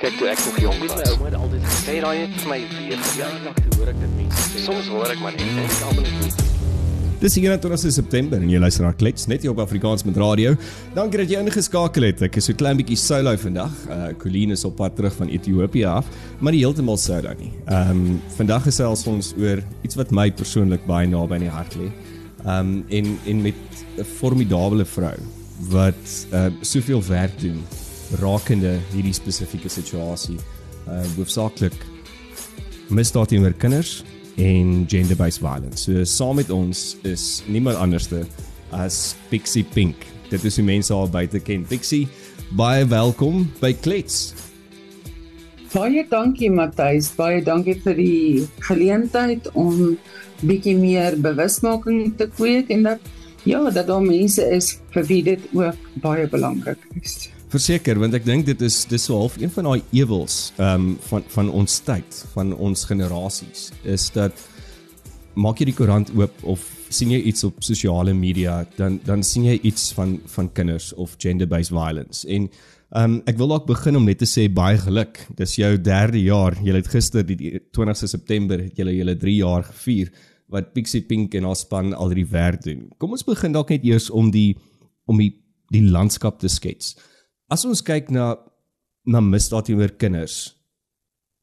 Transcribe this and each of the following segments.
Kyk toe ek nog jonk was. My ouma het altyd gesê raai het vir my weer verjaardag toe hoor ek dit mense sê. Soms hoor ek maar net en ek almal net Dis hier net ons September en jy luister na Klets net hier op Afrikaans met radio. Dankie dat jy ingeskakel het. Ek is so klein bietjie solo vandag. Uh Colleen is op pad terug van Ethiopië af, maar nie heeltemal solo nie. Ehm um, vandag gesels ons oor iets wat my persoonlik baie naby aan die hart lê. Ehm um, en en met 'n formidable vrou wat uh soveel werk doen rakende hierdie spesifieke situasie. Uh hoofsaaklik misdaad teenoor kinders en gender-based violence. So saam met ons is niemand anderste as Pixie Pink. Dit is die mense al buite ken. Pixie, baie welkom by Klets. Baie dankie Matthys, baie dankie vir die geleentheid om bietjie meer bewusmaking te kweek en dat ja, dat daar mense is vir wie dit ook baie belangrik is. Verseker, want ek dink dit is dis so half een van daai ewels ehm um, van van ons tyd, van ons generasies, is dat maak jy die koerant oop of sien jy iets op sosiale media, dan dan sien jy iets van van kinders of gender-based violence. En ehm um, ek wil dalk begin om net te sê baie geluk. Dis jou 3de jaar. Jy het gister die 20ste September het jy julle 3 jaar gevier wat Pixie Pink en haar span al die werk doen. Kom ons begin dalk net eers om die om die die landskap te skets. As ons kyk na na misdaad teenoor kinders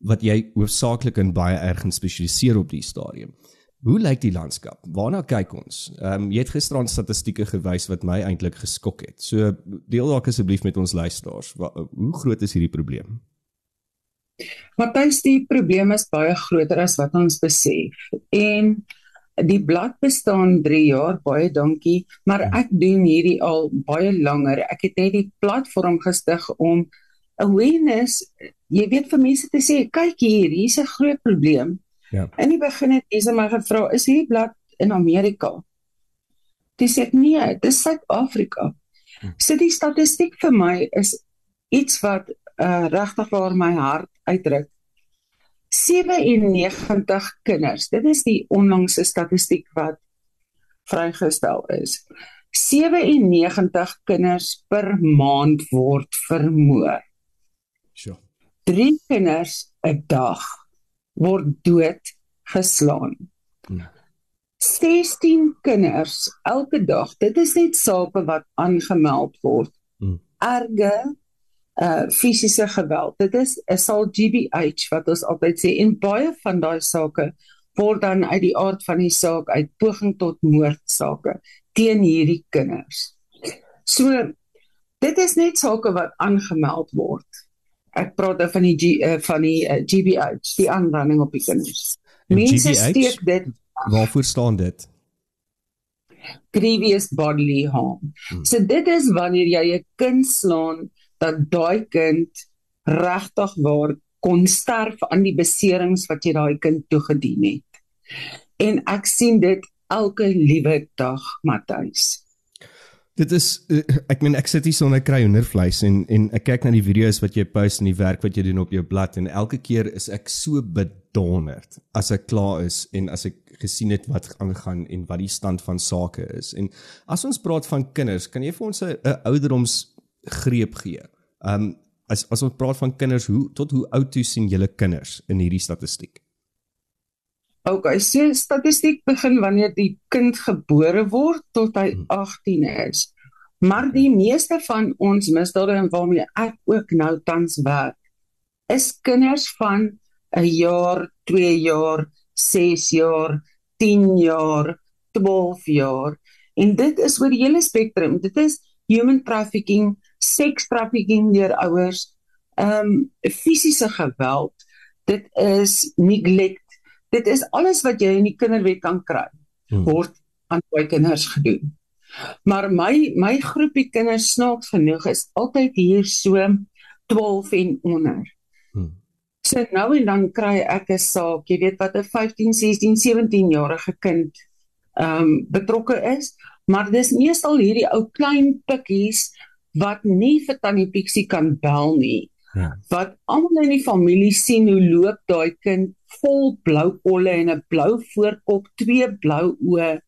wat jy hoofsaaklik in baie erg spesialiseer op die stadium. Hoe lyk die landskap? Waarna kyk ons? Ehm um, jy het gisteraan statistieke gewys wat my eintlik geskok het. So deel dalk asseblief met ons luisteraars. Hoe groot is hierdie probleem? Matthys, die probleem is baie groter as wat ons besef. En Die blad bestaan 3 jaar, baie dankie, maar hmm. ek doen hierdie al baie langer. Ek het net die platform gestig om awareness, jy weet vir mense te sê, kyk hier, hier's 'n groot probleem. Ja. In die begin het Isa my gevra, is hierdie blad in Amerika? Dis ek nee, dit is Suid-Afrika. Hmm. So die statistiek vir my is iets wat uh, regtig waar my hart uitdruk. 97 kinders. Dit is die onlangse statistiek wat vrygestel is. 97 kinders per maand word vermoor. Sjoe. 3 kinders 'n dag word dood geslaan. Ja. 16 kinders elke dag. Dit is net sake wat aangemeld word. Hmm. Erge uh fisiese geweld. Dit is 'n sal GBH wat ons altyd sê en baie van daai sake word dan uit die aard van die saak uit poging tot moord sake teen hierdie kinders. So dit is net sake wat aangemeld word. Ek praat dan van die G, uh, van die uh, GBH, die aanranding op die kinders. Mense steek dit Waarvoor staan dit? Grievous bodily harm. Hmm. So dit is wanneer jy 'n kind slaan dat daai kind regtig waar kon sterf aan die beserings wat jy daai kind toegedien het. En ek sien dit elke liewe dag, Matthys. Dit is eh, ek meen ek sit hier sonder kry hoendervleis en en ek kyk na die video's wat jy post en die werk wat jy doen op jou blad en elke keer is ek so bedonderd as ek klaar is en as ek gesien het wat aangaan en wat die stand van sake is. En as ons praat van kinders, kan jy vir ons 'n ouderdoms greep gee. Um as as ons praat van kinders, hoe tot hoe oud toe sien julle kinders in hierdie statistiek? OK, so statistiek begin wanneer die kind gebore word tot hy 18 hmm. is. Maar die meeste van ons misdade en waarmee ek ook nou tans werk, is kinders van 'n jaar, 2 jaar, 6 jaar, 10 jaar, 12 jaar. En dit is oor die hele spektrum. Dit is human trafficking, seks trafficking deur ouers, ehm um, fisiese geweld, dit is neglect. Dit is alles wat jy in die kinderwet kan kry hmm. word aan baie kinders gedoen. Maar my my groepie kinders snaaks genoeg is altyd hier so 12 en onder. Hmm. So nou en dan kry ek 'n saak, jy weet wat 'n 15, 16, 17 jarige kind ehm um, betrokke is, maar dis meestal hierdie ou klein pikkies wat nie vir tannie Pixie kan bel nie. Ja. Wat almal in die familie sien hoe loop daai kind vol blou kolle en 'n blou voorkop, twee blou oë,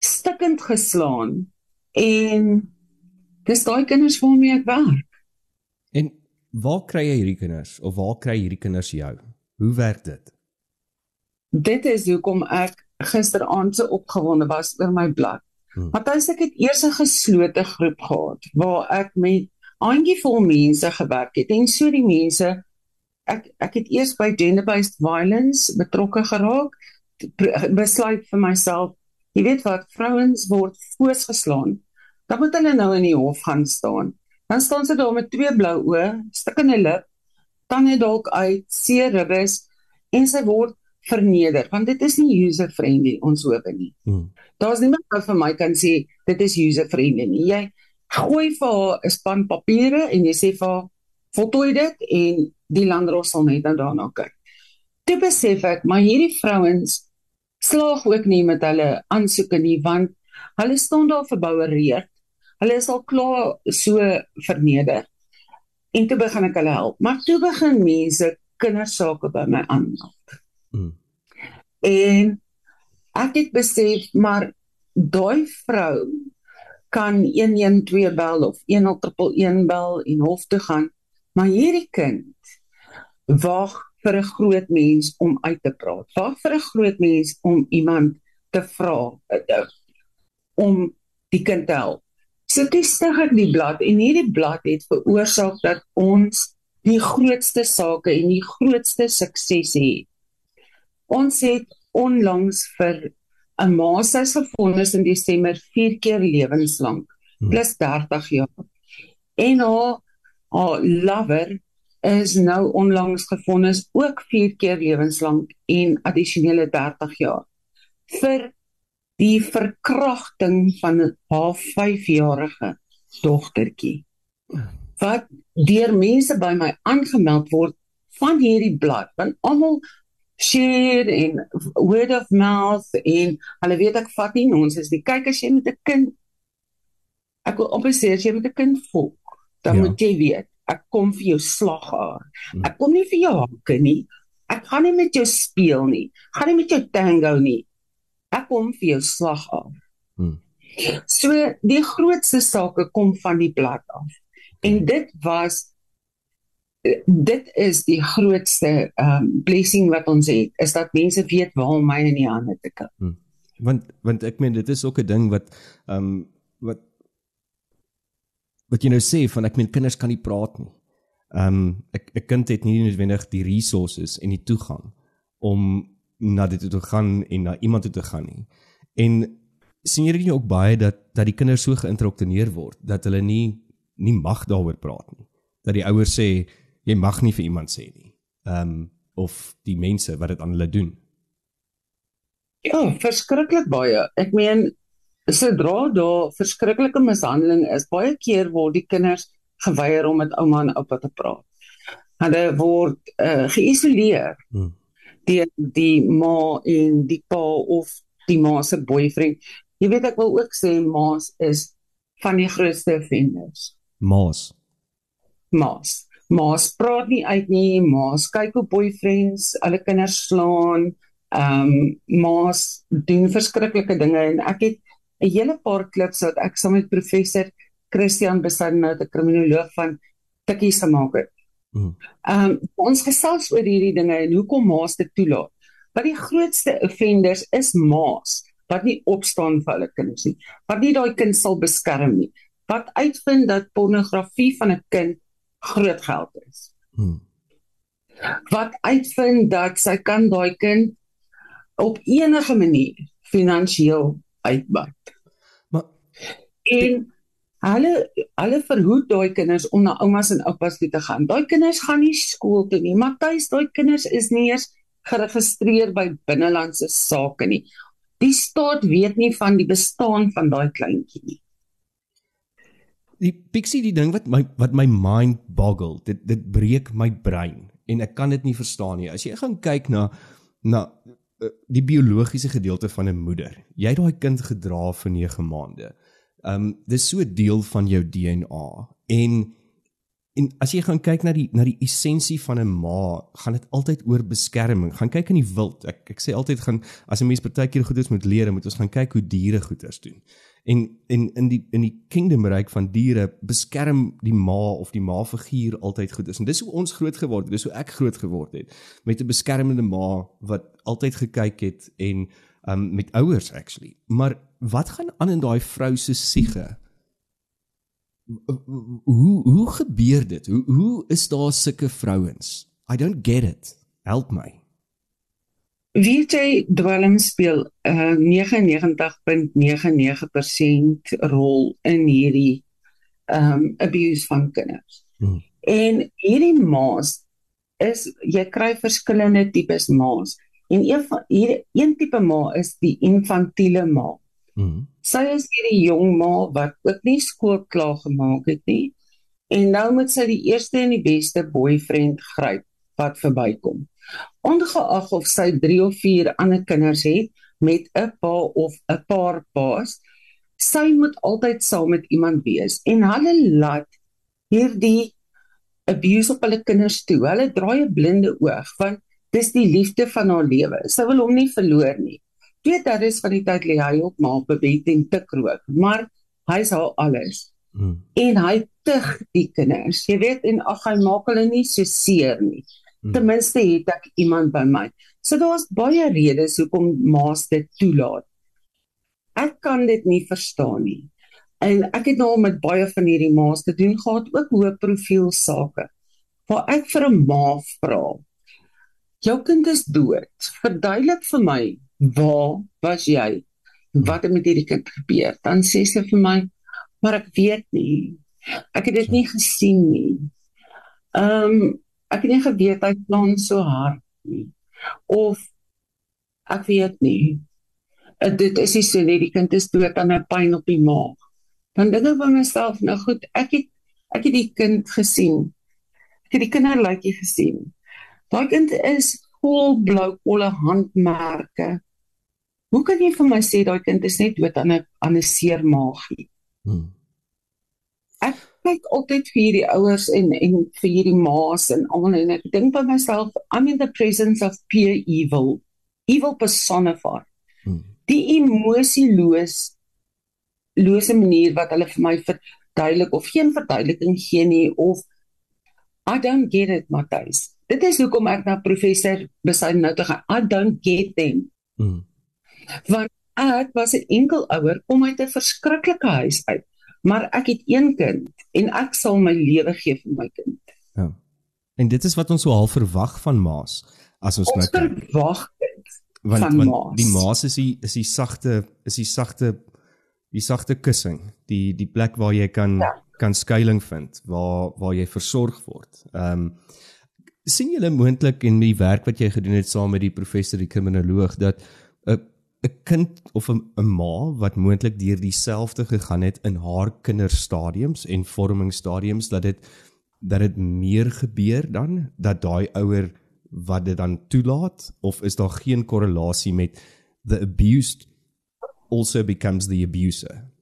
stikkend geslaan. En dis daai kinders waarmee ek werk. En waar kry jy hierdie kinders of waar kry hierdie kinders jou? Hoe werk dit? Dit is hoekom ek gisteraand so opgewonde was oor my blad. Hmm. Matthys ek het eers 'n geslote groep gehad waar ek met handjievol mense gewerk het en so die mense ek ek het eers by gender based violence betrokke geraak besluit vir myself jy weet wat vrouens word voorsgeslaan dan moet hulle nou in die hof gaan staan dan staan sy daar met twee blou oë stikkende lip tande dalk uit seer ribbes en sy word verneder want dit is nie user friendly ons hoop nie. Hmm. Daar's niemand wat vir my kan sê dit is user friendly nie. Jy gooi vir haar 'n span papiere en jy sê vir haar voltooi dit en die landros sal net daarna kyk. Toe besef ek maar hierdie vrouens slaag ook nie met hulle aansoeke nie want hulle staan daar verboureerd. Hulle is al klaar so verneder. En toe begin ek hulle help. Maar toe begin mense kindersake by my aanmaak. Mm. En ek het besef maar daai vrou kan 112 bel of 1011 bel en hof toe gaan, maar hierdie kind wag vir 'n groot mens om uit te praat. Wag vir 'n groot mens om iemand te vra eh, om die kind te help. So dis stig ek die blad en hierdie blad het veroorsaak dat ons die grootste sake en die grootste suksese het. Ons het onlangs vir 'n ma sy gefonnis in Desember 4 keer lewenslank hmm. plus 30 jaar. En haar haar lover is nou onlangs gefonnis ook 4 keer lewenslank en addisionele 30 jaar vir die verkrachting van haar 5-jarige dogtertjie. Wat deur mense by my aangemeld word van hierdie blad, want almal share en word of mouth en hulle weet ek vat nie ons is die kyk as jy met 'n kind ek wil op sê as jy met 'n kind volk dan ja. moet jy weet ek kom vir jou slag haar. Hmm. ek kom nie vir jou hakke nie. Ek gaan nie met jou speel nie. Gaan nie met jou tango nie. Ek kom vir jou slag haar. Hmm. so die grootste sake kom van die blad af. En dit was dit is die grootste um blessing wat ons het is dat mense weet waar my in die hande te kry. Hmm. Want want ek meen dit is ook 'n ding wat um wat wat jy nou sê van ek meen kinders kan nie praat nie. Um ek 'n kind het nie noodwendig die resources en die toegang om na dit toe te gaan en na iemand toe te gaan nie. En sien jy nie ook baie dat dat die kinders so geïnterokteneer word dat hulle nie nie mag daaroor praat nie. Dat die ouers sê jy mag nie vir iemand sê nie. Ehm um, of die mense wat dit aan hulle doen. Ja, verskriklik baie. Ek meen sodra daar verskriklike mishandeling is, baie keer word die kinders geweier om met ouma en oupa te praat. Hulle word uh, geïsoleer. Hmm. Die die ma en die pa of die ma se boyfriend. Jy weet ek wil ook sê ma's is van die grootste offenders. Ma's. Ma's ma's praat nie uit nie, ma's kyk op boyfriends, hulle kinders slaan, ehm um, ma's doen verskriklike dinge en ek het 'n hele paar klips wat ek saam met professor Christian Besan nou 'n kriminoloog van tikkies gemaak het. Hmm. Ehm um, ons gesels oor hierdie dinge en hoekom ma's dit toelaat. Wat die grootste offenders is ma's wat nie opstaan vir hulle kinders nie. Wat nie daai kind sal beskerm nie. Wat uitvind dat pornografie van 'n kind groot geld is. Hmm. Wat uitvind dat sy kan daai kind op enige manier finansiëel uitbuit. Maar en hulle hulle verhoed daai kinders om na oumas en oupas toe te gaan. Daai kinders gaan nie skool toe nie. Matthys, daai kinders is nie eens geregistreer by binnelandse sake nie. Die staat weet nie van die bestaan van daai kleintjie nie die pixie die ding wat my wat my mind boggle dit dit breek my brein en ek kan dit nie verstaan nie. As jy gaan kyk na na eh, die biologiese gedeelte van 'n moeder jy het daai kind gedra vir 9 maande. Um dis so deel van jou DNA en en as jy gaan kyk na die na die essensie van 'n ma gaan dit altyd oor beskerming. Gaan kyk in die wild. Ek ek sê altyd gaan as 'n mens partykeer goed is met leer moet ons gaan kyk hoe diere goeders doen En en in die in die kingdom ryk van diere beskerm die ma of die ma figuur altyd goed is. En dis hoe ons groot geword het, dis hoe ek groot geword het met 'n beskermende ma wat altyd gekyk het en um met ouers actually. Maar wat gaan aan in daai vrou se siege? Hoe hoe gebeur dit? Hoe hoe is daar sulke vrouens? I don't get it. Help my. VJ dwelm speel 'n uh, 99.99% rol in hierdie um abuse van kinders. Hmm. En hierdie ma's is jy kry verskillende tipes ma's. En een van hier een tipe ma is die infantiele ma. Hmm. Sy is hierdie jong ma wat ook nie skool klaar gemaak het nie. En nou moet sy die eerste en die beste boyfriend gryp wat verbykom ongeag of sy 3 of 4 ander kinders het met 'n pa of 'n paar paas sy moet altyd saam met iemand wees en hulle laat hierdie abuse op hulle kinders toe hulle draai 'n blinde oog want dis die liefde van haar lewe sy wil hom nie verloor nie weet dat is van die tyd lê hy op maar op 'n bed en tik rook maar hy's haar alles hmm. en hy tug die kinders jy weet en ag hy maak hulle nie so seer nie. Ten minste het ek iemand by my. So daar's baie redes hoekom ma's dit toelaat. Ek kan dit nie verstaan nie. En ek het nou met baie van hierdie ma's te doen gehad, ook hoë profiel sake. Waar ek vir 'n ma vra, jou kind is dood. Verduidelik vir my, waar was jy? Wat het met hierdie kind gebeur? Dan sê sy vir my, maar ek weet nie. Ek het dit nie gesien nie. Ehm um, ek het nie geweet hy plan so hard nie. Of ek weet nie. Uh, dit is nie so net die kind is dood aan 'n pyn op die maag. Dan dink ek by myself nou goed ek het ek het die kind gesien. Ek het die kinderlykie gesien. Daai kind is vol blou kolle handmerke. Hoe kan jy vir my sê daai kind is net dood aan 'n aan 'n seer maagie hmm. ek kyk altyd vir hierdie ouers en en vir hierdie ma's en almal en ek dink by myself I'm in the presence of pure evil. Evil personified. Hmm. die emosieloos lose manier wat hulle vir my verduidelik of geen verduideliking gee nie of I don't get it Matthys. Dit is hoekom ek na professor besluit nou te gaan. I don't get them. Hmm. want ek was 'n enkel ouer kom uit 'n verskriklike huis uit maar ek het een kind en ek sal my lewe gee vir my kind. Ja. En dit is wat ons so half verwag van ma's as ons, ons nou verwag dit want, van want ma's. Die ma's is die is die sagte is die sagte die sagte kussing, die die plek waar jy kan ja. kan skuilings vind, waar waar jy versorg word. Ehm um, sien julle moontlik in die werk wat jy gedoen het saam met die professor die kriminoloog dat 'n kind of 'n ma wat moontlik deur dieselfde gegaan het in haar kinderstadiums en vormingsstadiums dat dit dat dit meer gebeur dan dat daai ouer wat dit dan toelaat of is daar geen korrelasie met the abused also becomes the abuser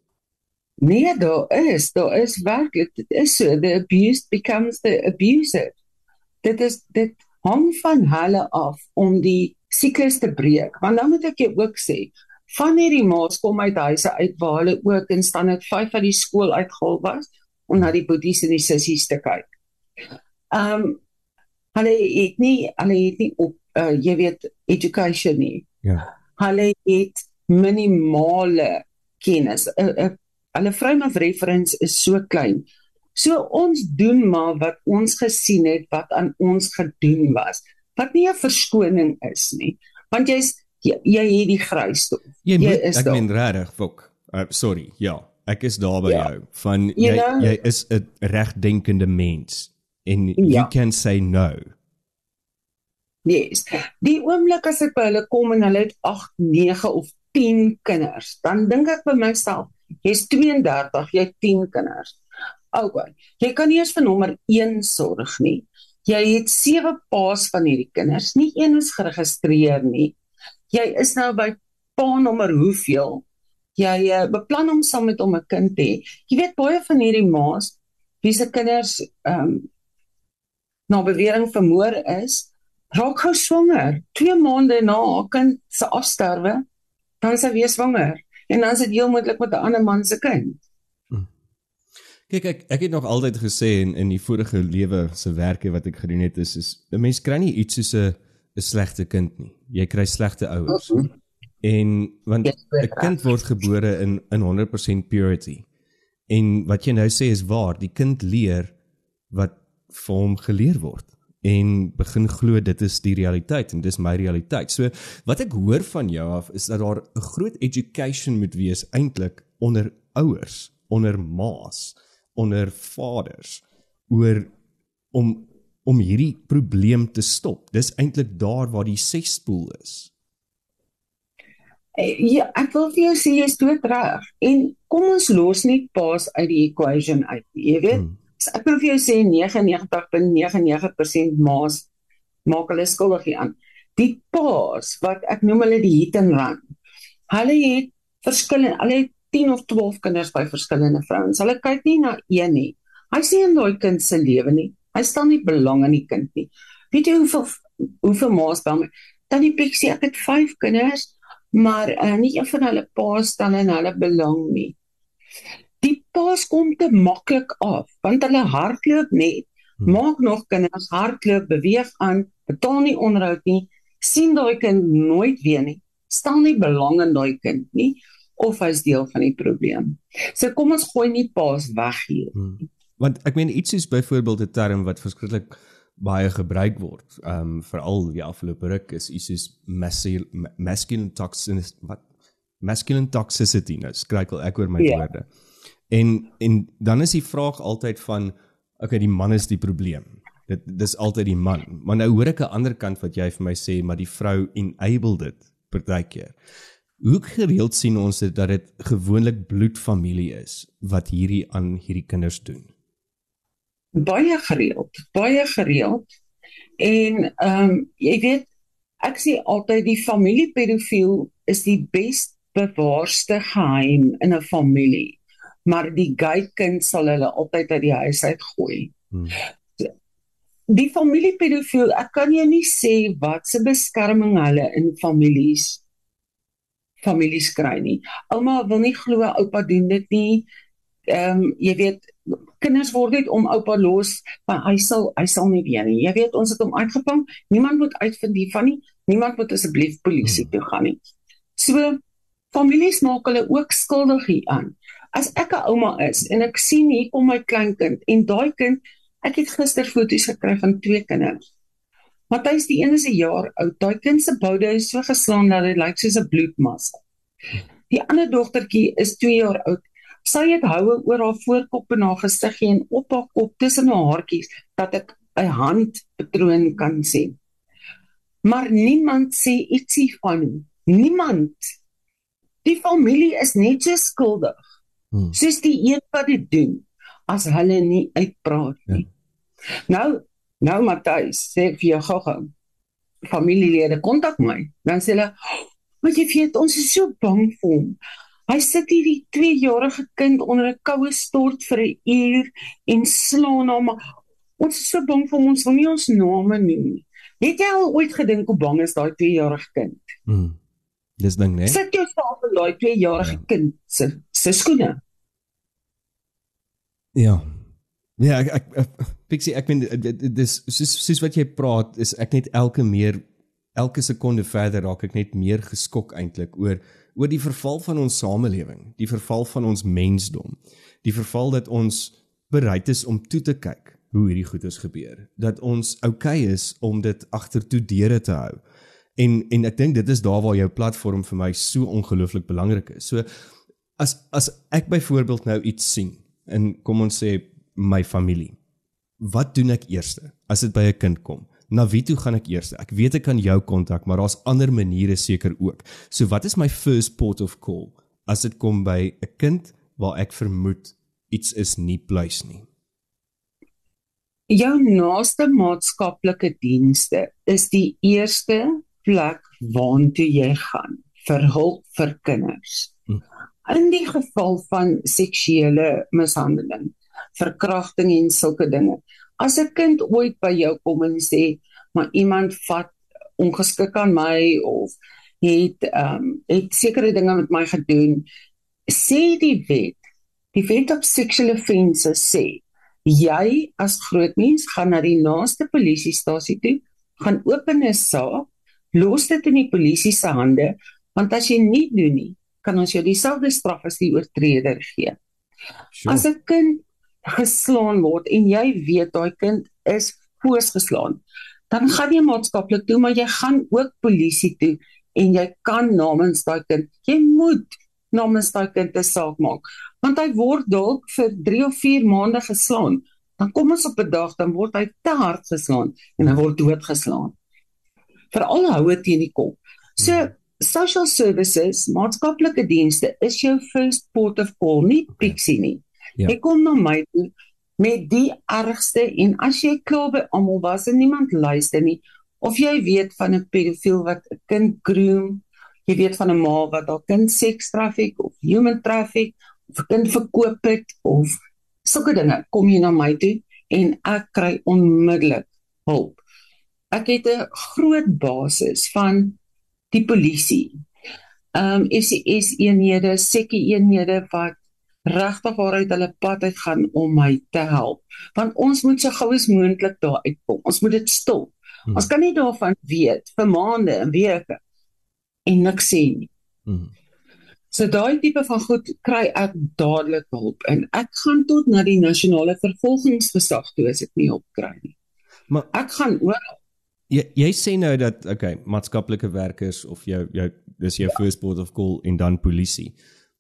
Nee, daar is, daar is werklik, dit is so, the abused becomes the abuser. Dit is dit hang van hulle af om die siklus te breek. Want nou moet ek jou ook sê, van hierdie ma's kom uit huise uit waar hulle ook in het 5 van die skool uitgehaal was om na die boeties en die sissies te kyk. Ehm um, hulle het nie hulle het nie op uh, jy weet education nie. Ja. Hulle het minimale kennis. Uh, uh, hulle frame of reference is so klein. So ons doen maar wat ons gesien het wat aan ons gedoen was wat nie 'n verskoning is nie want jy's jy, jy het die grysstof jy, jy is ek meen regtig fok uh, sorry ja ek is daar by ja. jou van jy you know, jy is 'n regdenkende mens en ja. you can say no Yes. Die oomblik as ek by hulle kom en hulle het 8, 9 of 10 kinders, dan dink ek by myself, jy's 32, jy het 10 kinders. Okay. Jy kan nie eens vir nommer 1 sorg nie. Jy het sewe paas van hierdie kinders. Nie een is geregistreer nie. Jy is nou by pa nommer hoeveel? Jy uh, beplan om saam met hom 'n kind te hê. Jy weet baie van hierdie ma's wie se kinders ehm um, na bewering vermoor is, raak gou swanger. 2 maande na haar kind se afsterwe, dan sy weer swanger. en dan is dit heel moontlik met 'n ander man se kind. Kyk ek ek het nog altyd gesê in in die vorige lewe se werke wat ek gedoen het is is 'n mens kry nie iets soos 'n 'n slegte kind nie. Jy kry slegte ouers. Mm -hmm. En want 'n kind word gebore in in 100% purity. En wat jy nou sê is waar, die kind leer wat vir hom geleer word en begin glo dit is die realiteit en dis my realiteit. So wat ek hoor van jou af is dat daar 'n groot education moet wees eintlik onder ouers, onder ma's onder vaders oor om om hierdie probleem te stop. Dis eintlik daar waar die sespool is. Eh, ja, ek wil vir jou sê jy's dood reg. En kom ons los net paas uit die equation uit. Jy weet, hmm. ek wil vir jou sê 99.99% maas maak hulle skuldig aan. Die paas wat ek noem hulle die hit and run. Hulle het verskillende, hulle het 10 of 12 kinders by verskillende vrouens. Hulle kyk nie na een nie. Hy sien in daai kind se lewe nie. Hy stel nie belang in die kind nie. Weet jy hoeveel hoeveel ma's by my? Tannie Pixie, ek het 5 kinders, maar uh, nie een van hulle pa's stel in hulle belang nie. Die pa's kom te maklik af want hulle hardloop net, hmm. maak nog kinders hardloop, beweeg aan, betaal nie onderhoud nie, sien daai kind nooit weer nie. Stel nie belang in daai kind nie of hy's deel van die probleem. So kom ons gooi nie paas weg hier. Hmm. Want ek meen iets is byvoorbeeld 'n term wat verskriklik baie gebruik word. Ehm um, veral die afgelope ruk is iets soos masculine toxicity wat masculine toxicity nou skrykel ek oor my yeah. Ja. woorde. En en dan is die vraag altyd van okay die man is die probleem. Dit dis altyd die man. Maar nou hoor ek 'n ander kant wat jy vir my sê maar die vrou enable dit partykeer. Hoe gereeld sien ons dit dat dit gewoonlik bloedfamilie is wat hierdie aan hierdie kinders doen? Baie gereeld, baie gereeld. En ehm um, jy weet ek sê altyd die familiepedofiel is die best bewaarste geheim in 'n familie. Maar die gay kind sal hulle altyd uit die huis uit gooi. Hmm. Die familiepedofiel, ek kan jou nie sê wat se beskerming hulle in families families kry nie. Ouma wil nie glo oupa doen dit nie. Ehm um, jy weet kinders word net om oupa los, maar hy sal hy sal nie weer nie. Jy weet ons het hom uitgevang. Niemand moet uitvind hiervan nie. Niemand moet asseblief polisie toe gaan nie. So families maak hulle ook skuldig hieraan. As ek 'n ouma is en ek sien hier kom my kleinkind en daai kind, ek het gister foto's gekry van twee kinders. Matthys die een is 'n jaar oud. Daai kind se boude is so geslaan dat dit lyk soos 'n bloedmas. Die ander dogtertjie is 2 jaar oud. Sy het houe oor haar voorkop en haar gesiggie en op haar kop tussen haar haartjies dat ek 'n handpatroon kan sien. Maar niemand sê ietsie van hom. Niemand. Die familie is net so skuldig. Hmm. Soos die een wat dit doen as hulle nie uitpraat nie. Ja. Nou Nou Matthys, sê ek vir jou gou-gou. Familielede kontak my. Dan sê hulle, "Maar jy weet, ons is so bang vir hom. Hy sit hier die 2-jarige kind onder 'n koue stort vir 'n uur en slaan hom. Ons is so bang vir hom, ons wil nie ons name noem nie." Het jy al ooit gedink hoe bang is daai 2-jarige kind? Mm. Dis ding, né? Sit jou self in daai 2-jarige ja. kind se se skoene. Ja. Ja, ek ek, ek Pixie, ek meen dis soos soos wat jy praat, is ek net elke meer elke sekonde verder raak ek net meer geskok eintlik oor oor die verval van ons samelewing, die verval van ons mensdom. Die verval dat ons bereid is om toe te kyk hoe hierdie goedes gebeur, dat ons oukei okay is om dit agtertoe deure te hou. En en ek dink dit is daar waar jou platform vir my so ongelooflik belangrik is. So as as ek byvoorbeeld nou iets sien en kom ons sê my familie. Wat doen ek eers as dit by 'n kind kom? Na wie toe gaan ek eers? Ek weet ek kan jou kontak, maar daar's ander maniere seker ook. So wat is my first port of call as dit kom by 'n kind waar ek vermoed iets is nie pluis nie? Jou naaste maatskaplike dienste is die eerste plek waartoe jy gaan vir hulp vir kinders. Hm. In die geval van seksuele mishandeling verkrachting en sulke dinge. As 'n kind ooit by jou kom en sê, "Maar iemand vat ongeskik aan my of het ehm um, het sekere dinge met my gedoen. Sê die wet, die wet op sexual offences sê jy as groot mens gaan na die naaste polisiestasie toe, gaan open 'n saak, los dit in die polisie se hande, want as jy nie doen nie, kan ons jou dieselfde straf as die oortreder gee. Sure. As 'n kind geslaan word en jy weet daai kind is voorgeslaan, dan gaan jy maatskaplik toe, maar jy gaan ook polisie toe en jy kan namens daai kind, jy moet namens daai kind 'n saak maak, want hy word dalk vir 3 of 4 maande geslaan. Dan kom ons op 'n dag dan word hy te hard geslaan en hy word doodgeslaan. Veral houe teen die kop. So social services, maatskaplike dienste is jou first port of call, nie Pixie nie. Ja. Jy kom na my toe met die ergste en as jy klaar by almal was en niemand luister nie of jy weet van 'n pedofiel wat 'n kind groom, jy weet van 'n ma wat haar kind seks traffic of human traffic of 'n kind verkoop het of sulke dinge, kom jy na my toe en ek kry onmiddellik hulp. Ek het 'n groot basis van die polisie. Ehm um, FCS eenhede, sekke eenhede wat regtig waaruit hulle pad uit gaan om my te help. Want ons moet so gou as moontlik daar uitkom. Ons moet dit stop. Hmm. Ons kan nie daarvan weet vir maande en weke en niks sê nie. Hmm. So daai tipe van goed kry ek dadelik hulp en ek gaan tot na die nasionale vervolgingsgesag toe as ek nie hulp kry nie. Maar ek gaan oor jy jy sê nou dat okay, maatskaplike werkers of jou jou dis jou ja. first port of call en dan polisie.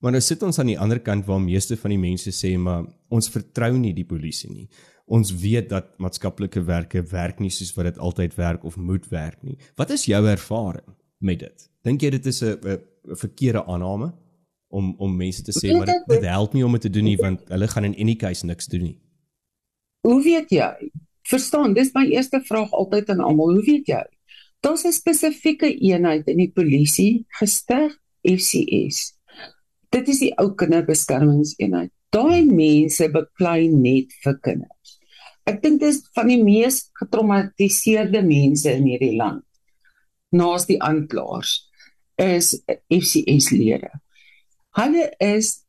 Maar nou sit ons aan die ander kant waar meeste van die mense sê maar ons vertrou nie die polisie nie. Ons weet dat maatskaplike werke werk nie soos wat dit altyd werk of moet werk nie. Wat is jou ervaring met dit? Dink jy dit is 'n verkeerde aanname om om mense te sê maar dit, dit help nie om dit te doen nie want hulle gaan in any case niks doen nie. Hoe weet jy? Verstaan, dis my eerste vraag altyd aan almal. Hoe weet jy? Daar's 'n spesifieke eenheid in die polisie gestig, FCS dit is die ou kinderbeskermingseenheid. Daai mense beklei net vir kinders. Ek dink dit is van die mees getraumatiseerde mense in hierdie land. Naas die aanklaers is FCS lede. Hulle is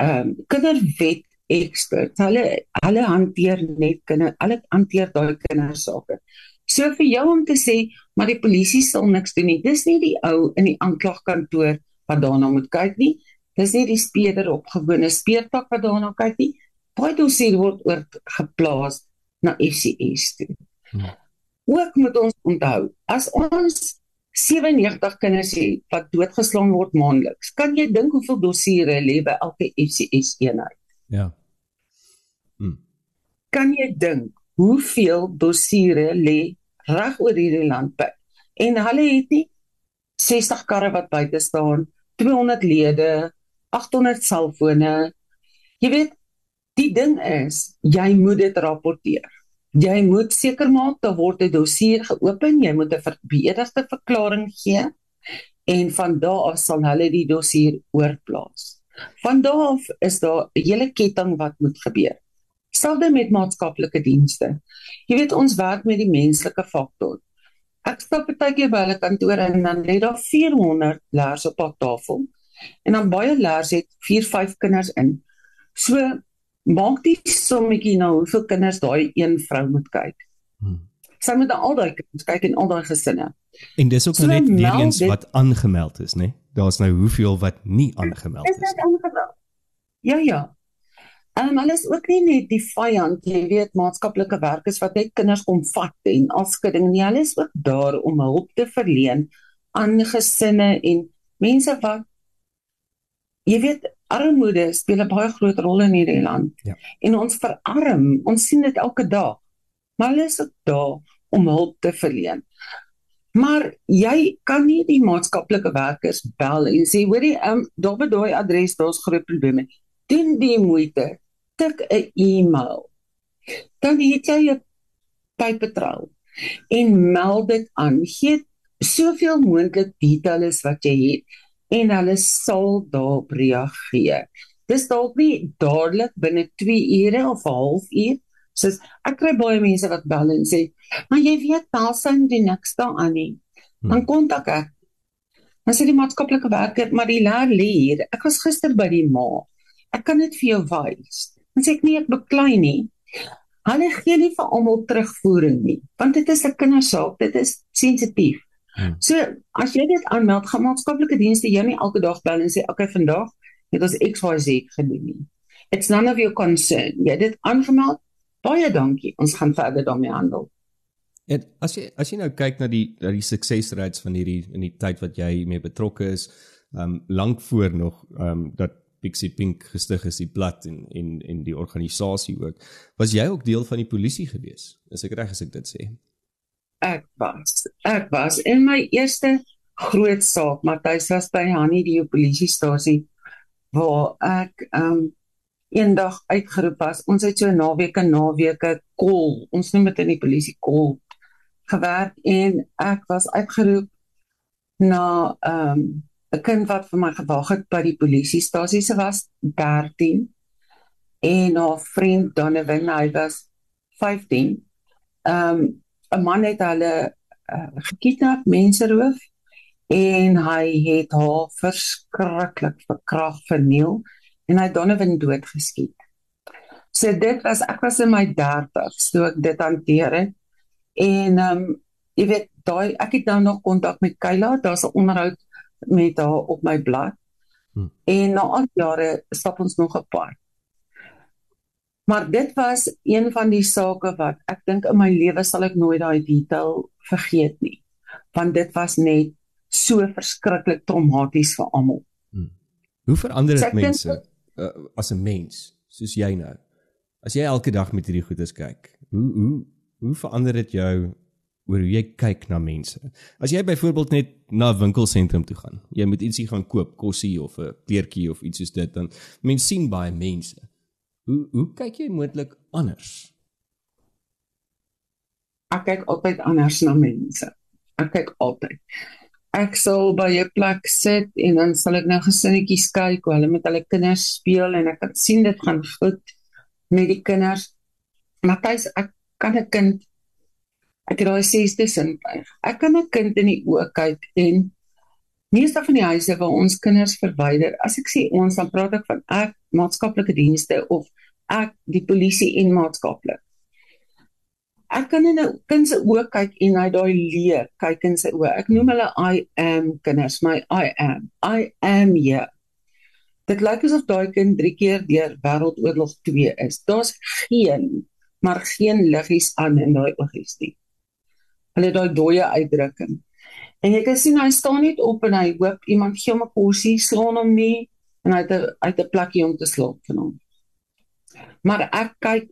ehm um, kinderwet expert. Hulle hulle hanteer net kinder, hulle hanteer daai kindersake. So vir jou om te sê maar die polisie sal niks doen nie. Dis nie die ou in die aanklagkantoor wat daarna moet kyk nie. Dis nie die speeder op gewone speertak wat daarna kyk nie. Baie dossier word oor geplaas na FCS toe. Hmm. Ook moet ons onthou, as ons 97 kinders het wat doodgeslaan word maandeliks, kan jy dink hoeveel dossiere lê by elke FCS eenheid? Ja. Hmm. Kan jy dink hoeveel dossiere lê reg oor hierdie land by? En hulle het nie 60 karre wat buite staan, 200 lede, 800 selfone. Jy weet, die ding is, jy moet dit rapporteer. Jy moet seker maak dat word 'n dossier geopen, jy moet 'n verbeterde verklaring gee en van daar af sal hulle die dossier oorplaas. Van daar af is daar 'n hele ketting wat moet gebeur. Selde met maatskaplike dienste. Jy weet ons werk met die menslike faktor. Ek stap baie keer by hulle kantore en dan lê daar 400 laers op 'n tafel en dan baie leers het 4, 5 kinders in. So maak die sommetjie nou hoeveel kinders daai een vrou moet kyk. Hmm. Sy moet al daai kinders kyk en al daai gesinne. En dis ook so net weer eens wat aangemeld is, né? Daar's nou hoeveel wat nie aangemeld is. Is dit aangemeld? Ja, ja. En um, alles ook nie net die vyand, jy weet, maatskaplike werkers wat net kinders kom vat en afskudding nie. Hulle is ook daar om hulp te verleen aan gesinne en mense wat jy weet armoede speel 'n baie groot rol in hierdie land. Ja. En ons verarm, ons sien dit elke dag. Maar hulle is daar om hulp te verleen. Maar jy kan nie die maatskaplike werkers bel en sê hoorie, um, daar by daai adres daar's groot probleme. Doen die moeite, tik 'n e-mail. Dan het jy 'n pypetrol en meld dit aan. Gee soveel moontlik details wat jy het en hulle sal daarop reageer. Dis dalk nie dadelik binne 2 ure of 'n halfuur. Soos ek kry baie mense wat bel en sê, "Maar jy weet, Paulsen doen niks daaraan nie." Dan hmm. kontak ek. Dan sê die maatskaplike werker, maar die leer lê hier. Ek was gister by die ma. Ek kan dit vir jou wys. Dan sê ek nee, ek beklei nie. Hulle gee nie vir almal terugvoering nie, want dit is 'n kindersaak, dit is sensitief. Hmm. So, as jy dit aanmeld, gaan maatskaplike dienste jou nie elke dag bel en sê, "Oké, okay, vandag het ons XYZ gedoen nie." It's none of your concern. Jy het dit aangemeld. Baie dankie. Ons gaan verder daarmee handel. En as jy as jy nou kyk na die na die suksesrates van hierdie in die tyd wat jy mee betrokke is, um, lank voor nog um, dat Pixie Pink gestig is die blad en en en die organisasie ook. Was jy ook deel van die polisie gewees? Is ek reg as ek dit sê? Ek was. Ek was in my eerste groot saak, Matthys was by Hanni die polisiestasie waar ek ehm um, eendag uitgeroep was. Ons het so naweke naweke kol. Ons noem dit in die polisie kol gewerk en ek was uitgeroep na ehm um, 'n kind wat vir my gewag het by die polisiestasie. Sy was 13 en haar vriend Donovan, hy was 15. Ehm um, 'n man het hulle uh, gekidnap, mense roof en hy het haar verskriklik verkrag verniel en hy Donovan doodgeskiet. So dit was ek was in my 30s toe ek dit hanteer het. En ehm um, jy weet daai ek het nou nog kontak met Kayla, daar's 'n onderhoud met haar op my blad. Hmm. En na al jare stap ons nog paar. Maar dit was een van die sake wat ek dink in my lewe sal ek nooit daai detail vergeet nie. Want dit was net so verskriklik traumaties vir almal. Hmm. Hoe verander dit mense uh, as 'n mens soos jy nou? As jy elke dag met hierdie goedes kyk, hoe hoe hoe verander dit jou oor hoe jy kyk na mense? As jy byvoorbeeld net na 'n winkelsentrum toe gaan, jy moet ietsie gaan koop, kosie of 'n kleertjie of iets soos dit, dan mense sien baie mense. Hoe hoe kyk jy moontlik anders? Ek kyk altyd anders na mense. Ek kyk altyd. Ek sal by 'n plek sit en dan sal ek nou gesinnetjies kyk hoe hulle met hulle kinders speel en ek kan sien dit gaan goed met die kinders. Matthys, ek kan 'n kind ek het daai sesde sintuig. Ek kan 'n kind in die oë kyk en meeste van die huise waar ons kinders verwyder, as ek sê ons dan praat ek van ek maatskaplike dienste of ek die polisie en maatskaplik. Ek kan in 'n kind se oë kyk en hy daai leer kyk in sy oë. Ek noem hulle I am kinders, my I am. I am here. Dit lyk asof daai kind 3 keer deur Wêreldoorlog 2 is. Daar's geen maar geen liggies aan in daai oogies nie. Hulle daai dooie uitdrukking. En jy kan sien hy staan net op en hy hoop iemand gee hom 'n porsie, slaan hom nie en hy het 'n uit 'n plekkie om te slaap vir hom. Maar ek kyk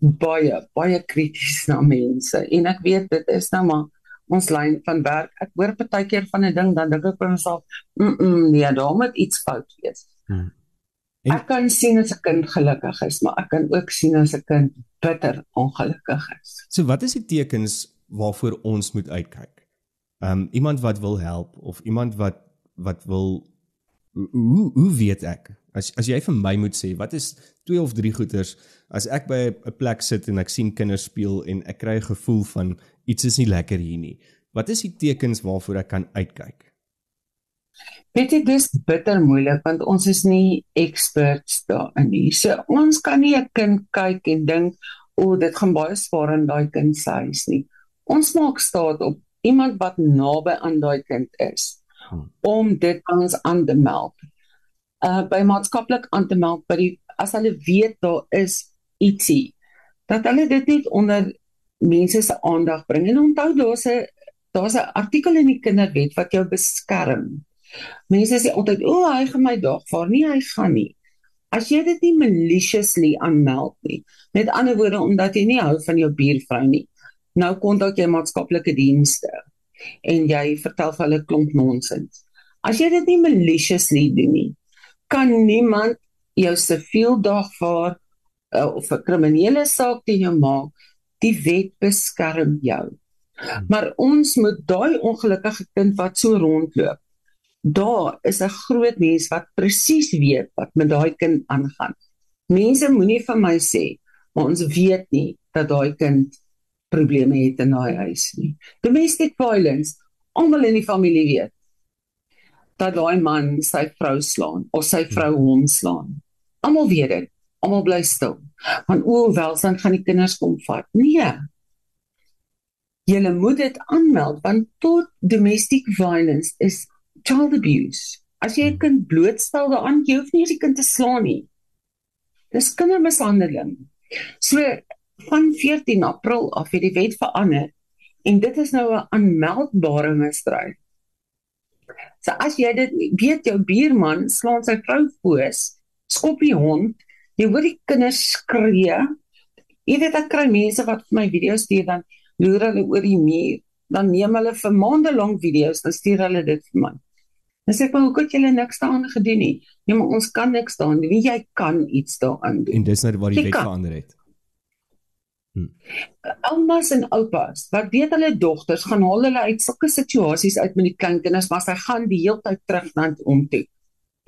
baie baie krities na mense en ek weet dit is nou maar ons lyn van werk. Ek hoor partykeer van 'n ding dan dink ek vir myself, mm, -mm nee, daar moet iets fout wees. Hmm. En, ek kan sien as 'n kind gelukkig is, maar ek kan ook sien as 'n kind bitter ongelukkig is. So wat is die tekens waarvoor ons moet uitkyk? Ehm um, iemand wat wil help of iemand wat wat wil hoe hoe weet ek? As as jy vir my moet sê, wat is twee of drie goeters as ek by 'n plek sit en ek sien kinders speel en ek kry 'n gevoel van iets is nie lekker hier nie. Wat is die tekens waarvoor ek kan uitkyk? Jy dis bitter moeilik want ons is nie experts daarin nie. So ons kan nie 'n kind kyk en dink o, oh, dit gaan baie swaar in daai kind se huis nie. Ons maak staat op iemand wat naby aan daai kind is hmm. om dit ons aan te meld. Uh by maatskaplik aan te meld by die as hulle weet daar is ietsie dat hulle dit net onder mense se aandag bring. En onthou daar's 'n daar's 'n artikel in die kinderwet wat jou beskerm Mense sê altyd, "O, oh, hy gaan my dag vaar." Nee, hy gaan nie. As jy dit nie maliciously aanmeld nie, met ander woorde omdat jy nie hou van jou buurvrou nie. Nou kontak jy maatskaplike dienste en jy vertel vir hulle klomp nonsens. As jy dit nie maliciously doen nie, kan niemand jou siviel dagvaar uh, of 'n kriminele saak teen jou maak. Die wet beskerm jou. Hmm. Maar ons moet daai ongelukkige kind wat so rondloop daar is 'n groot mens wat presies weet wat met daai kind aangaan. Mense moenie vir my sê ons weet nie dat daai kind probleme het in daai huis nie. Domestic violence, almal in die familie weet. dat daai man sy vrou slaan of sy vrou hom slaan. Almal weet dit. Almal bly stil. Want o, welstand gaan die kinders kom vat. Nee. Jy moet dit aanmeld want tot domestic violence is child abuse. As jy 'n kind blootstel daaraan, jy hoef nie die kind te slaan nie. Dis kindermishandeling. So van 14 April af het die wet verander en dit is nou 'n aanmeldbare misdrijf. So as jy dit weet jou buurman slaan sy vrou foos, skop die hond, jy hoor die kinders skree. Jy weet ek kry mense wat vir my video's stuur dan loer hulle oor die muur, dan neem hulle vir maande lank video's en stuur hulle dit vir my. Dan sê ek maar hoekom het julle niks daaraan gedoen nie? Nee, maar ons kan niks daaraan doen. Jy kan iets daaraan doen. En dis net nou waar die wet verander het. Hmm. Oumas en oupas, wat weet hulle dogters gaan haal hulle uit sulke situasies uit met die kleinkinders, maar sy gaan die hele tyd terug na om toe.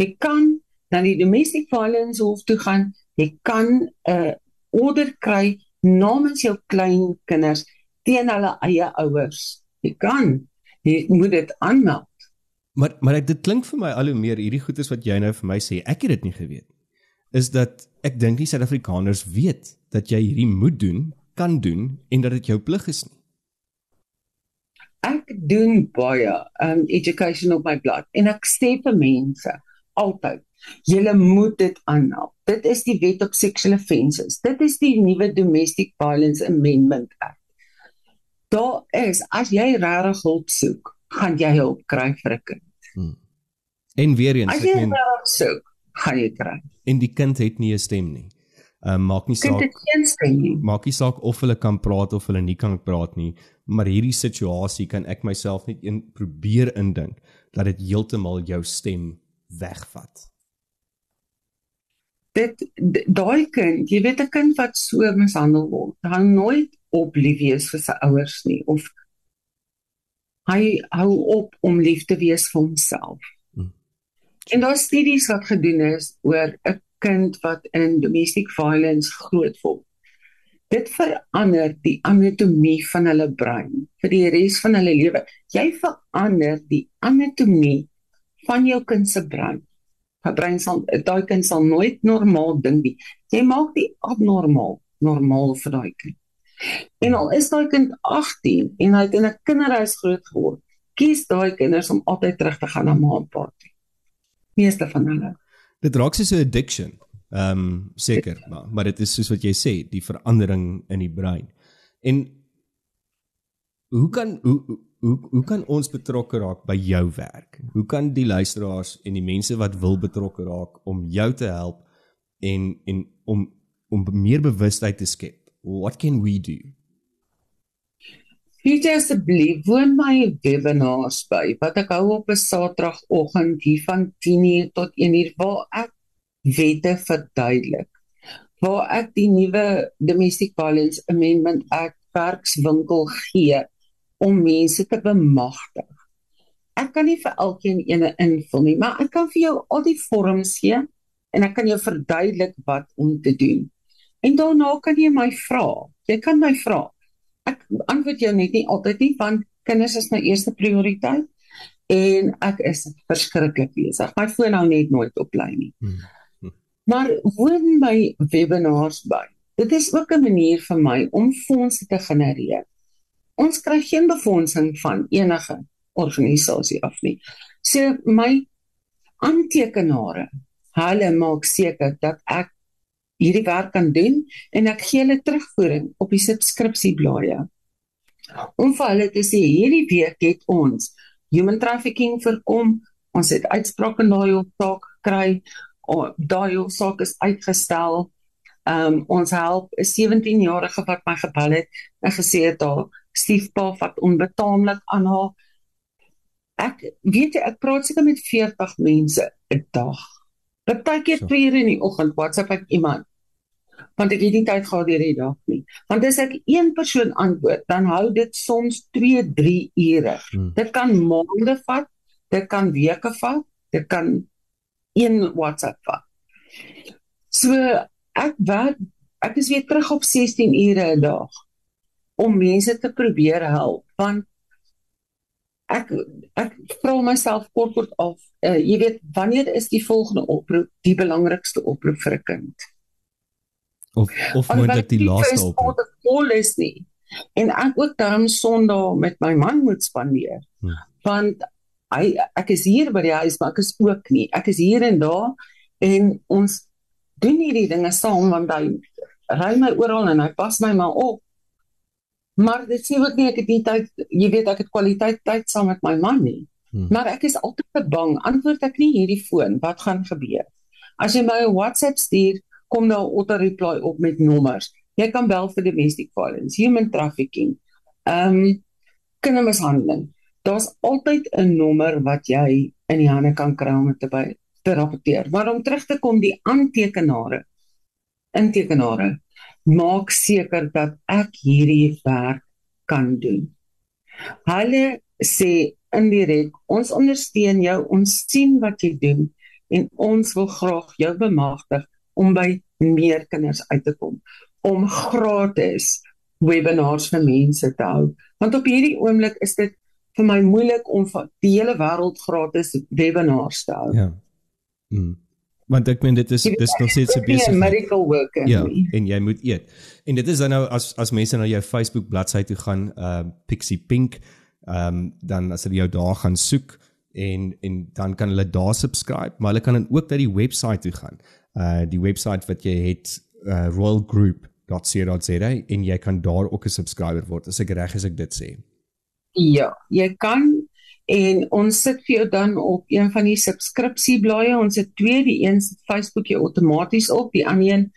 Jy kan dan die domestic violence hof toe gaan. Jy kan 'n uh, order kry namens jou kleinkinders teen hulle eie ouers. Jy kan jy moet dit aanmeld. Maar maar dit klink vir my al hoe meer hierdie goedes wat jy nou vir my sê, ek het dit nie geweet is dat ek dink die Suid-Afrikaners weet dat jy hierdie moet doen, kan doen en dat dit jou plig is nie. Ek doen baie um education op my blad en ek sê vir mense altyd Julle moet dit aanhaal. Dit is die wet op sexual offences. Dit is die nuwe Domestic Violence Amendment Act. Daar is as jy regtig hulp soek, gaan jy hulp kry vir 'n kind. Hmm. En weer eens, ek meen, as jy soek, gaan jy kry. En die kind het nie 'n stem nie. Ehm uh, maak nie saak. Kind het geen stem nie. Maak nie saak of hulle kan praat of hulle nie kan praat nie, maar hierdie situasie kan ek myself net een probeer indink dat dit heeltemal jou stem wegvat. Dit daai kind, jy weet 'n kind wat so mishandel word, hou nooit op lief wees vir sy ouers nie of hy hou op om lief te wees vir homself. En daar studies wat gedoen is oor 'n kind wat in domestic violence grootword. Dit verander die anatomie van hulle brein vir die res van hulle lewe. Jy verander die anatomie van jou kind se brein. Sy brein sal daai kind sal nooit normaal dink nie. Jy maak die abnormaal normaal vir daai kind. En al is daai kind 18 en hy het in 'n kinderhuis groot geword, kies daai kinders om altyd terug te gaan na ma en pa toe meeste van hulle. Dit raak soos 'n addiction. Ehm um, seker, maar maar dit is soos wat jy sê, die verandering in die brein. En hoe kan hoe hoe hoe kan ons betrokke raak by jou werk? Hoe kan die luisteraars en die mense wat wil betrokke raak om jou te help en en om om meer bewustheid te skep? What can we do? Hierdie asseblief woon my webinars by wat ek hou op 'n Saterdagoggend hier van 10:00 tot 1:00 waar ek wette verduidelik. Waar ek die nuwe Domestic Violence Amendment Act werkswinkel gee om mense te bemagtig. Ek kan nie vir elkeen ene invul nie, maar ek kan vir jou al die vorms gee en ek kan jou verduidelik wat om te doen. En daarna kan jy my vra. Jy kan my vra ek antwoord jou net nie altyd nie want kinders is my eerste prioriteit en ek is verskriklik besig. My foon hou net nooit op lyn nie. Hmm. Hmm. Maar woon my webinars by. Dit is ook 'n manier vir my om fondse te genereer. Ons kry geen befondsing van enige organisasie af nie. So my aantekenare, hulle maak seker dat ek hierdie werk kan doen en ek gee hulle terugvoering op die subskripsieblaaie. Om vir hulle te sê hierdie week het ons human trafficking voorkom, ons het uitsprake in daai saak gekry, daai saak is uitgestel. Um ons help 'n 17-jarige wat my gebel het en gesê het haar stiefpa wat onbetaamlik aan haar Ek weet ek praat seker met 40 mense 'n dag. Partykeer 2 ure in die oggend WhatsApp ek iemand want ek het nie tyd gehad hierdie dag nie. Want as ek een persoon antwoord, dan hou dit soms 2, 3 ure. Hmm. Dit kan maande vat, dit kan weke vat, dit kan een WhatsApp vat. So ek werk ek is weer terug op 16 ure 'n dag om mense te probeer help want ek ek vra myself kort kort af, uh, jy weet, wanneer is die volgende oproep die belangrikste oproep vir 'n kind? Of of moontlik die laaste oproep. Dit vol is nie. En ek ook daarom Sondag met my man moet spandeer. Hmm. Want hy ek is hier by die huis, maar ek is ook nie. Ek is hier en daar en ons doen hierdie dinge saam want hy ry my oral en hy pas my maar op. Maar dit sê ook nie ek het nie tyd, jy weet ek het kwaliteit tyd saam met my man nie. Hmm. Maar ek is altyd bang, antwoord ek nie hierdie foon, wat gaan gebeur? As jy my 'n WhatsApp stuur, kom daar 'n auto reply op met nommers. Jy kan bel vir domestic violence, human trafficking, ehm um, kindermishandeling. Daar's altyd 'n nommer wat jy in die hande kan kry om te by te rapporteer. Maar om terug te kom die aantekenare, intekenare maak seker dat ek hierdie werk kan doen. Hulle sê indirek, ons ondersteun jou, ons sien wat jy doen en ons wil graag jou bemagtig om by meer kinders uit te kom om gratis webinars vir mense te hou. Want op hierdie oomblik is dit vir my moeilik om vir die hele wêreld gratis webinars te hou. Ja. Mm want ek meen dit is dis nog steeds 'n besig medical worker ja en jy moet eet. En dit is dan nou as as mense na jou Facebook bladsy toe gaan uh Pixie Pink ehm um, dan as hulle jou daar gaan soek en en dan kan hulle daar subscribe maar hulle kan dan ook na die webwerf toe gaan. Uh die webwerf wat jy het uh, royalgroup.co.za en jy kan daar ook 'n subscriber word. As ek reg is ek dit sê. Ja jy kan en ons sit vir jou dan op een van die subskripsieblaaie ons het twee die een se Facebook jy outomaties op die ander een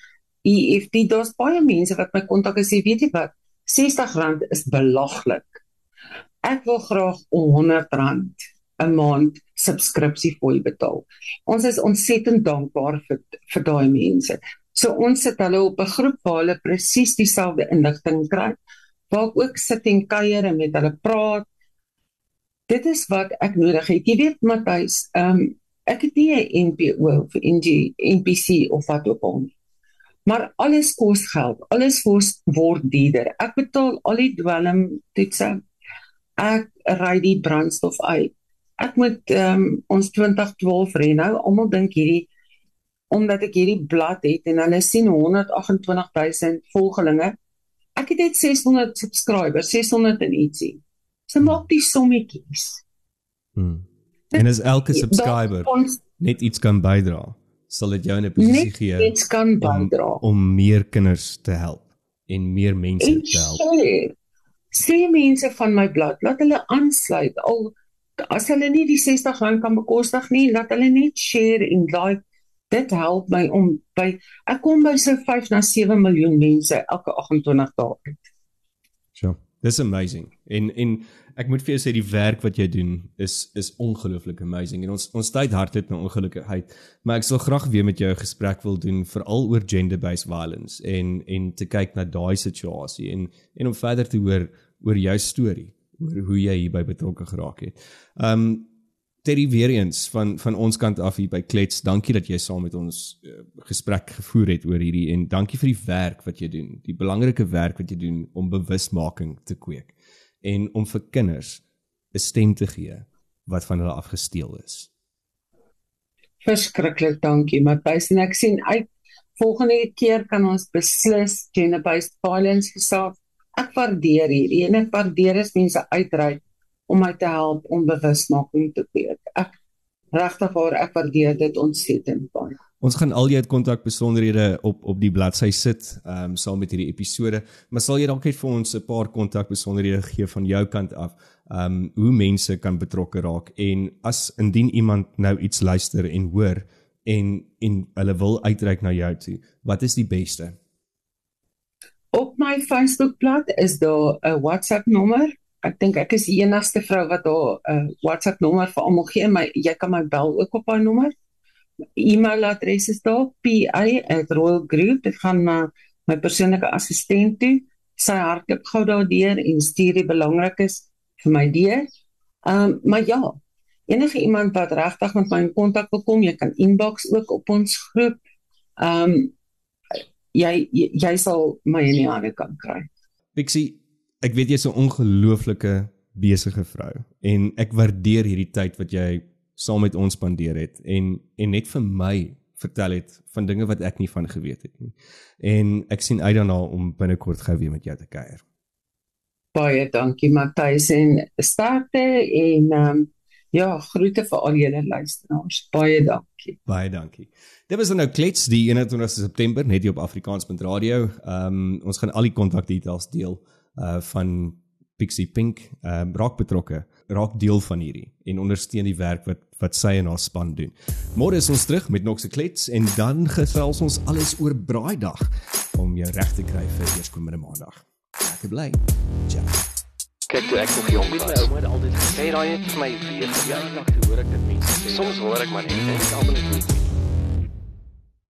EFT daar's baie mense wat my kontak en sê weet jy wat? R60 is belaglik. Ek wil graag R100 'n maand subskripsie fooi betaal. Ons is ontsettend dankbaar vir vir daai mense. So ons sit hulle op 'n groep waar hulle presies dieselfde inligting kry. Waar ek ook sit en kuier en met hulle praat dit is wat ek nodig het. Jy weet Matthys, ehm um, ek het nie 'n NPO of NG NPC of wat ook al nie. Maar alles kos geld. Alles kos word duurder. Ek betaal al die dwelm toetse. Ek ry die brandstof uit. Ek moet ehm um, ons 2012 ry nou. Almal dink hierdie omdat ek hierdie blad het en hulle sien 128000 volgelinge. Ek het net 600 subscribers, 600 en ietsie. So maak die sommetjies. Hmm. En as elke subscriber ons, net iets kan bydra, sal dit jou in 'n posisie gee iets kan bydra om, om meer kinders te help en meer mense en te help. Sê, sê mense van my blad, laat hulle aansluit. Al as hulle nie die R60 kan bekostig nie, laat hulle net share en like. Dit help my om by ek kom by so 5 na 7 miljoen mense elke 28 dae. Sure. Dis amazing. En en ek moet vir jou sê die werk wat jy doen is is ongelooflik amazing. En ons ons tyd hard het na ongelukkigheid, maar ek sal graag weer met jou 'n gesprek wil doen veral oor gender-based violence en en te kyk na daai situasie en en om verder te hoor oor jou storie, oor hoe jy hierby betrokke geraak het. Um Terry weer eens van van ons kant af hier by Klets. Dankie dat jy saam met ons uh, gesprek gevoer het oor hierdie en dankie vir die werk wat jy doen. Die belangrike werk wat jy doen om bewusmaking te kweek en om vir kinders 'n stem te gee wat van hulle afgesteel is. Verskriklik dankie Matthys en ek sien uit volgende keer kan ons beslis gender-based violence gesaak. Ek waardeer hierdie en ek waardeer as mense uitreik om my te help om bewusmaking te kweek. Ek regtig waar ek waardeer dit ontsettend baie. Ons gaan al jou kontak besonderhede op op die bladsy sit, ehm um, saam met hierdie episode, maar sal jy dalk net vir ons 'n paar kontak besonderhede gee van jou kant af, ehm um, hoe mense kan betrokke raak en as indien iemand nou iets luister en hoor en en hulle wil uitreik na jou toe, wat is die beste? Op my Facebookblad is daar 'n WhatsApp nommer ek dink ek is die enigste vrou wat daar 'n uh, WhatsApp nommer vir almal gee, maar jy kan my bel ook op daai nommer. E-mailadres is daar pa@royalgroup. Dit gaan na my persoonlike assistent toe. Sy hardloop gou daardeur en stuur die belangrikes vir my deur. Ehm um, maar ja, enige iemand wat regtig met my in kontak wil kom, jy kan inbox ook op ons groep. Ehm um, jy, jy jy sal my in die hande kan kry. Pixie ek weet jy's 'n ongelooflike besige vrou en ek waardeer hierdie tyd wat jy saam met ons spandeer het en en net vir my vertel het van dinge wat ek nie van geweet het nie. En ek sien uit daarna om binnekort gou weer met jou te kuier. Baie dankie Matthys en sterkte en ehm um, ja, groete vir al julle luisteraars. Baie dankie. Baie dankie. Dit was nou klets die 21 September net hier op Afrikaans.radio. Ehm um, ons gaan al die kontakdetails deel uh van Pixie Pink. Ehm um, raak betrokke, raak deel van hierdie en ondersteun die werk wat wat sy en haar span doen. Môre is ons terug met nog se klets en dan gesels ons alles oor Braaidag om jou reg te kry vir eerskomende Maandag. Lekker bly. Ciao. Kyk toe ek nog jong was, my ouma het altyd gesê daai het vir my weer verjaardag toe hoor ek dit mense sê. Soms hoor ek maar net en ek almal net